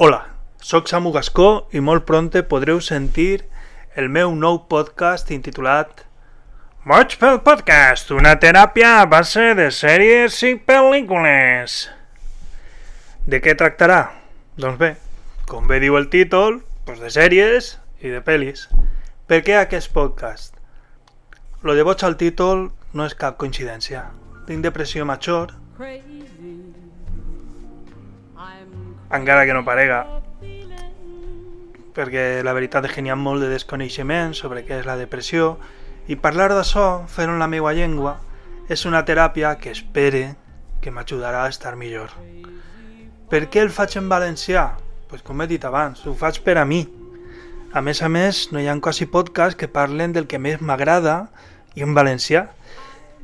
Hola, sóc Samu Gascó i molt pronte podreu sentir el meu nou podcast intitulat Boig pel podcast, una teràpia a base de sèries i pel·lícules. De què tractarà? Doncs bé, com bé diu el títol, doncs de sèries i de pel·lis. Per què aquest podcast? Lo de boig al títol no és cap coincidència. Tinc depressió major, encara que no parega, perquè la veritat és que n'hi ha molt de desconeixement sobre què és la depressió i parlar d'això, fer-ho en la meva llengua, és una teràpia que espere que m'ajudarà a estar millor. Per què el faig en valencià? Pues com he dit abans, ho faig per a mi. A més a més, no hi ha quasi podcasts que parlen del que més m'agrada i en valencià.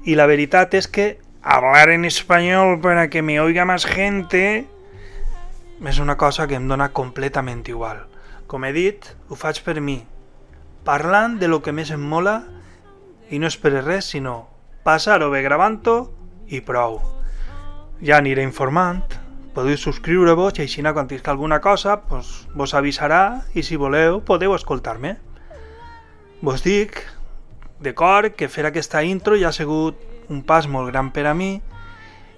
Y la veritat és que hablar en espanyol para que me oiga más gente és una cosa que em dona completament igual. Com he dit, ho faig per mi, parlant de lo que més em mola i no espero res, sinó passar-ho bé gravant-ho i prou. Ja aniré informant, podeu subscriure-vos i així quan tisca alguna cosa pues, vos avisarà i si voleu podeu escoltar-me. Vos dic, de cor, que fer aquesta intro ja ha sigut un pas molt gran per a mi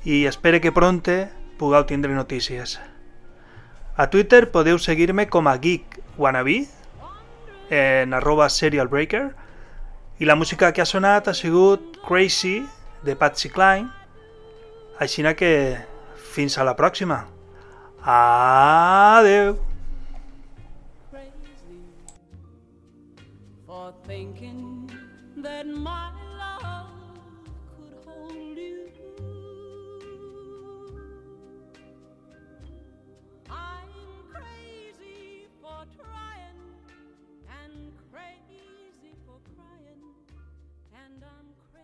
i espero que pronte pugueu tindre notícies. A Twitter podeu seguir-me com a Geek Wannabe, en arroba serialbreaker, i la música que ha sonat ha sigut Crazy, de Patsy Cline, així que fins a la pròxima. Adeu! for thinking that my